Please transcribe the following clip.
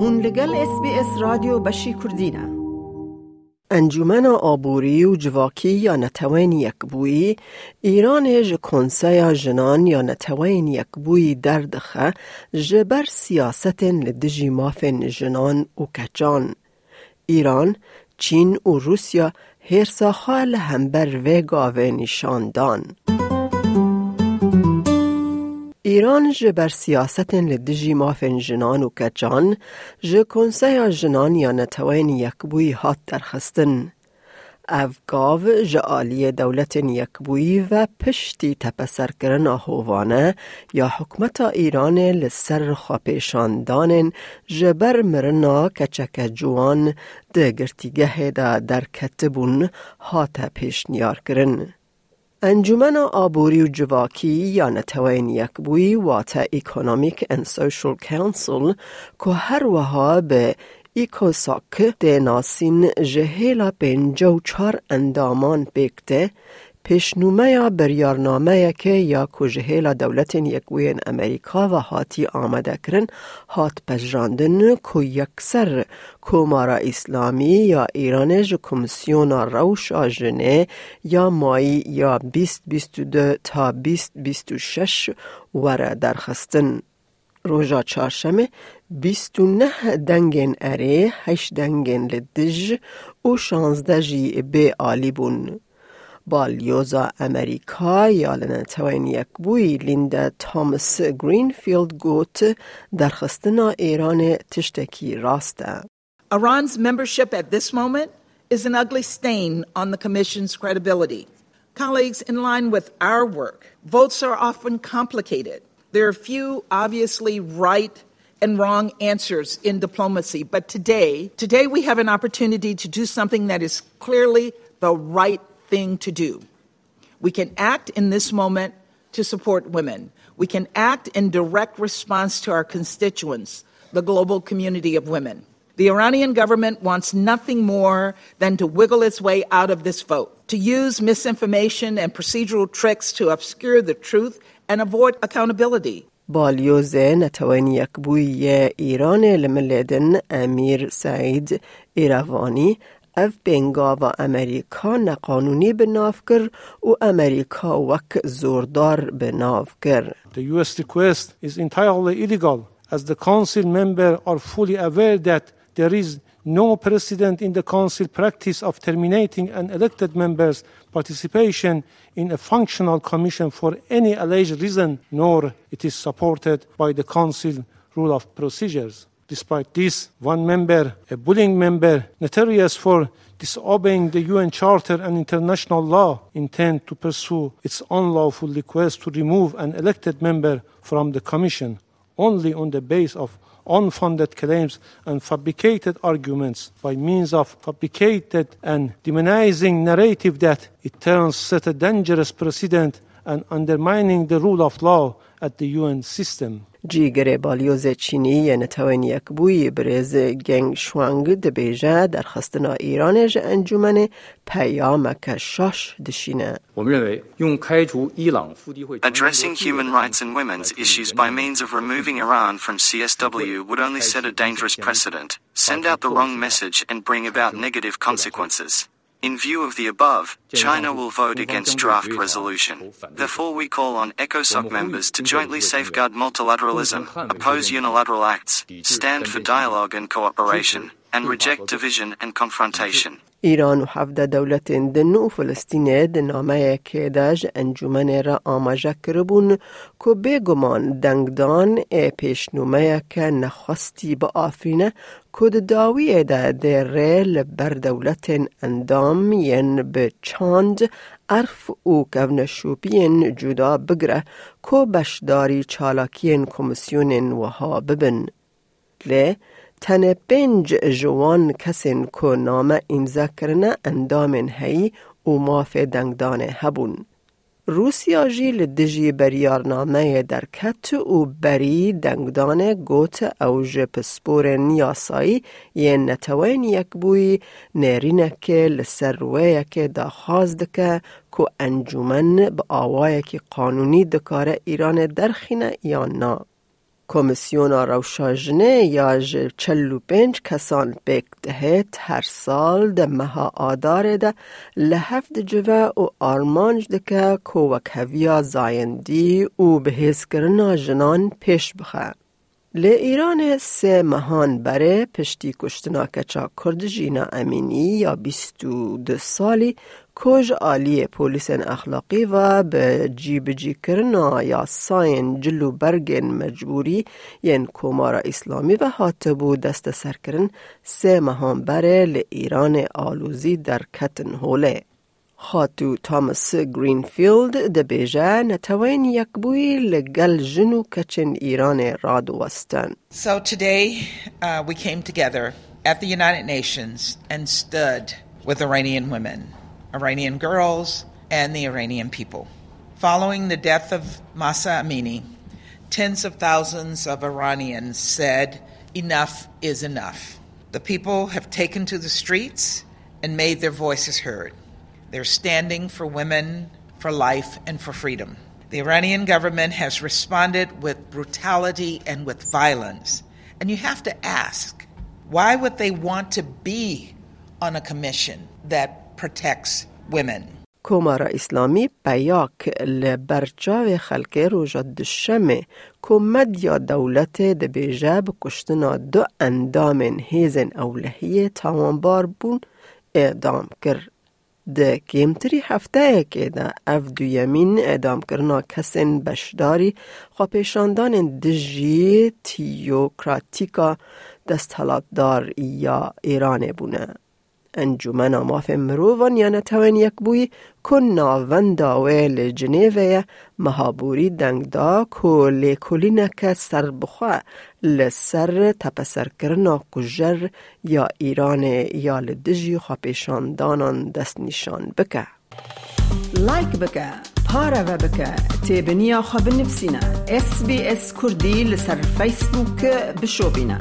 هون لگل اس بی اس رادیو بشی کردینه انجمن آبوری و جواکی یا نتوین یک بویی ایران ج کنسای جنان یا نتوین یک بویی دردخه جبر سیاست لدجی مافن جنان و کجان. ایران، چین و روسیا هرسا خال همبر و گاوه نشاندان. ایران جه بر سیاست لدجی مافن جنان و کجان جه کنسه جنان یا نتوین یکبوی هات درخستن. او گاو جه آلی دولت یکبوی و پشتی تپسر کرن آهوانه یا حکمت ایران لسر خواپیشاندان جبر مرنا کچک جوان ده گرتیگه دا در کتبون هات پیش نیار کرن. انجمن آبوری و جواکی یا نتوین یک بوی واتا اکونومیک and سوشل کانسل که هر وها به ایکوساک ده ناسین جهیلا پنجو چار اندامان بکته بریارنامه که یا کجهیل دولت یکوین امریکا و هاتی آمده کرن هات پجراندن که یکسر کومارا اسلامی یا ایرانج کمیسیون روش آجنه یا مایی یا 2022 تا 2026 وره درخستن. چارشمه بیست و نه دنگن اره هشت دنگن لدج و شانزده جی به آلی بون. بالیوزا امریکا یا لنتوین یک بوی لیندا توماس گرینفیلد گوت درخستنا ایران تشتکی راسته. Iran's membership at this moment is an ugly stain on the Commission's credibility. Colleagues, in line with our work, votes are often complicated. There are few obviously right and wrong answers in diplomacy, but today, today we have an opportunity to do something that is clearly the right thing to do. We can act in this moment to support women. We can act in direct response to our constituents, the global community of women. The Iranian government wants nothing more than to wiggle its way out of this vote, to use misinformation and procedural tricks to obscure the truth and avoid accountability. بالیوز نتوین یک بوی ایران لملدن امیر سعید ایروانی اف بنگا و امریکا نقانونی به ناف کر و امریکا وک زوردار به ناف کر. The US request is entirely illegal as the council members are fully aware that there is no precedent in the council practice of terminating an elected member's participation in a functional commission for any alleged reason, nor it is supported by the council rule of procedures. Despite this, one member, a bullying member, notorious for disobeying the UN Charter and international law, intend to pursue its unlawful request to remove an elected member from the Commission only on the basis of unfounded claims and fabricated arguments. By means of fabricated and demonizing narrative that it turns set a dangerous precedent and undermining the rule of law at the UN system. جیگر بالیوز چینی نتوین یک بوی برز گنگ شوانگ دبیجه در خستنا ایرانش انجمن پیامک شاش دشینه. Addressing human rights and women's issues by means of removing Iran from CSW would only set a dangerous precedent, send out the wrong message, and bring about negative consequences. In view of the above, China will vote against draft resolution. Therefore, we call on ECOSOC members to jointly safeguard multilateralism, oppose unilateral acts, stand for dialogue and cooperation, and reject division and confrontation. ایران و هفده دولت دن و که بگمان دنگدان ای پیشنومه که نخواستی با آفرینه که داوی ده ده ریل بر دولت اندام ین به چاند او کونشوبین جدا بگره که بشداری چالاکین کمیسیون وها ببن. لی تن پنج جوان کسین که نام امضا کرنه اندامن هی و ماف دنگدانه هبون. روسیا جی لدجی بریارنامه درکت و بری دنگدانه گوت اوج پسپور یاسایی یه نتوین یک بوی نرینه که لسروه که دا خواست دکه که انجومن با آوای که قانونی دکاره ایران درخینه یا نه. کمیسیون روشاجنه یا چلو پنج کسان بیک دهت هر سال ده مها آدار ده لحفت جوه و آرمانج ده که کوک هویا زایندی و بهیز کرنا جنان پیش بخه. لی ایران سه مهان بره پشتی کشتنا کچا کرد جینا امینی یا بیستو دو سالی کج آلی پولیس اخلاقی و به جیب جی کرنا یا ساین جلو برگن مجبوری ین کومارا اسلامی و هاتبو دست سرکرن سه مهان بره لی ایران آلوزی در کتن هوله. خاتو تامس گرینفیلد ده بیجه نتوین یک بوی لگل جنو کچن ایران راد وستن. So today uh, we came together at the United Nations and stood with Iranian women, Iranian girls, and the Iranian people. Following the death of Masa Amini, tens of thousands of Iranians said, enough is enough. The people have taken to the streets and made their voices heard. They're standing for women, for life, and for freedom. The Iranian government has responded with brutality and with violence. And you have to ask why would they want to be on a commission that protects women? کومارا اسلامی پیاک لبرچاو خلک روژا دشمه کمد یا دولت دبیجه بکشتنا دو اندام هیزن اولهی تاوانبار بون اعدام کرد. ده اف دویمین ادام کرنا کسین بشداری خواپیشاندان دجی تیوکراتیکا دست دار یا ایران بونه. انجمن ماف مروان یا نتوین یک بوی کن ناوندا ویل جنیوه مهابوری دنگ دا که لیکولی نکه سر بخوا لسر تپسر کرنا کجر یا ایران یا لدجی خواپیشاندانان دست نشان بکه. لایک بکه پارا و بکه تیبنیا خواب نفسینا اس بی اس کردی لسر فیسبوک بشو بینه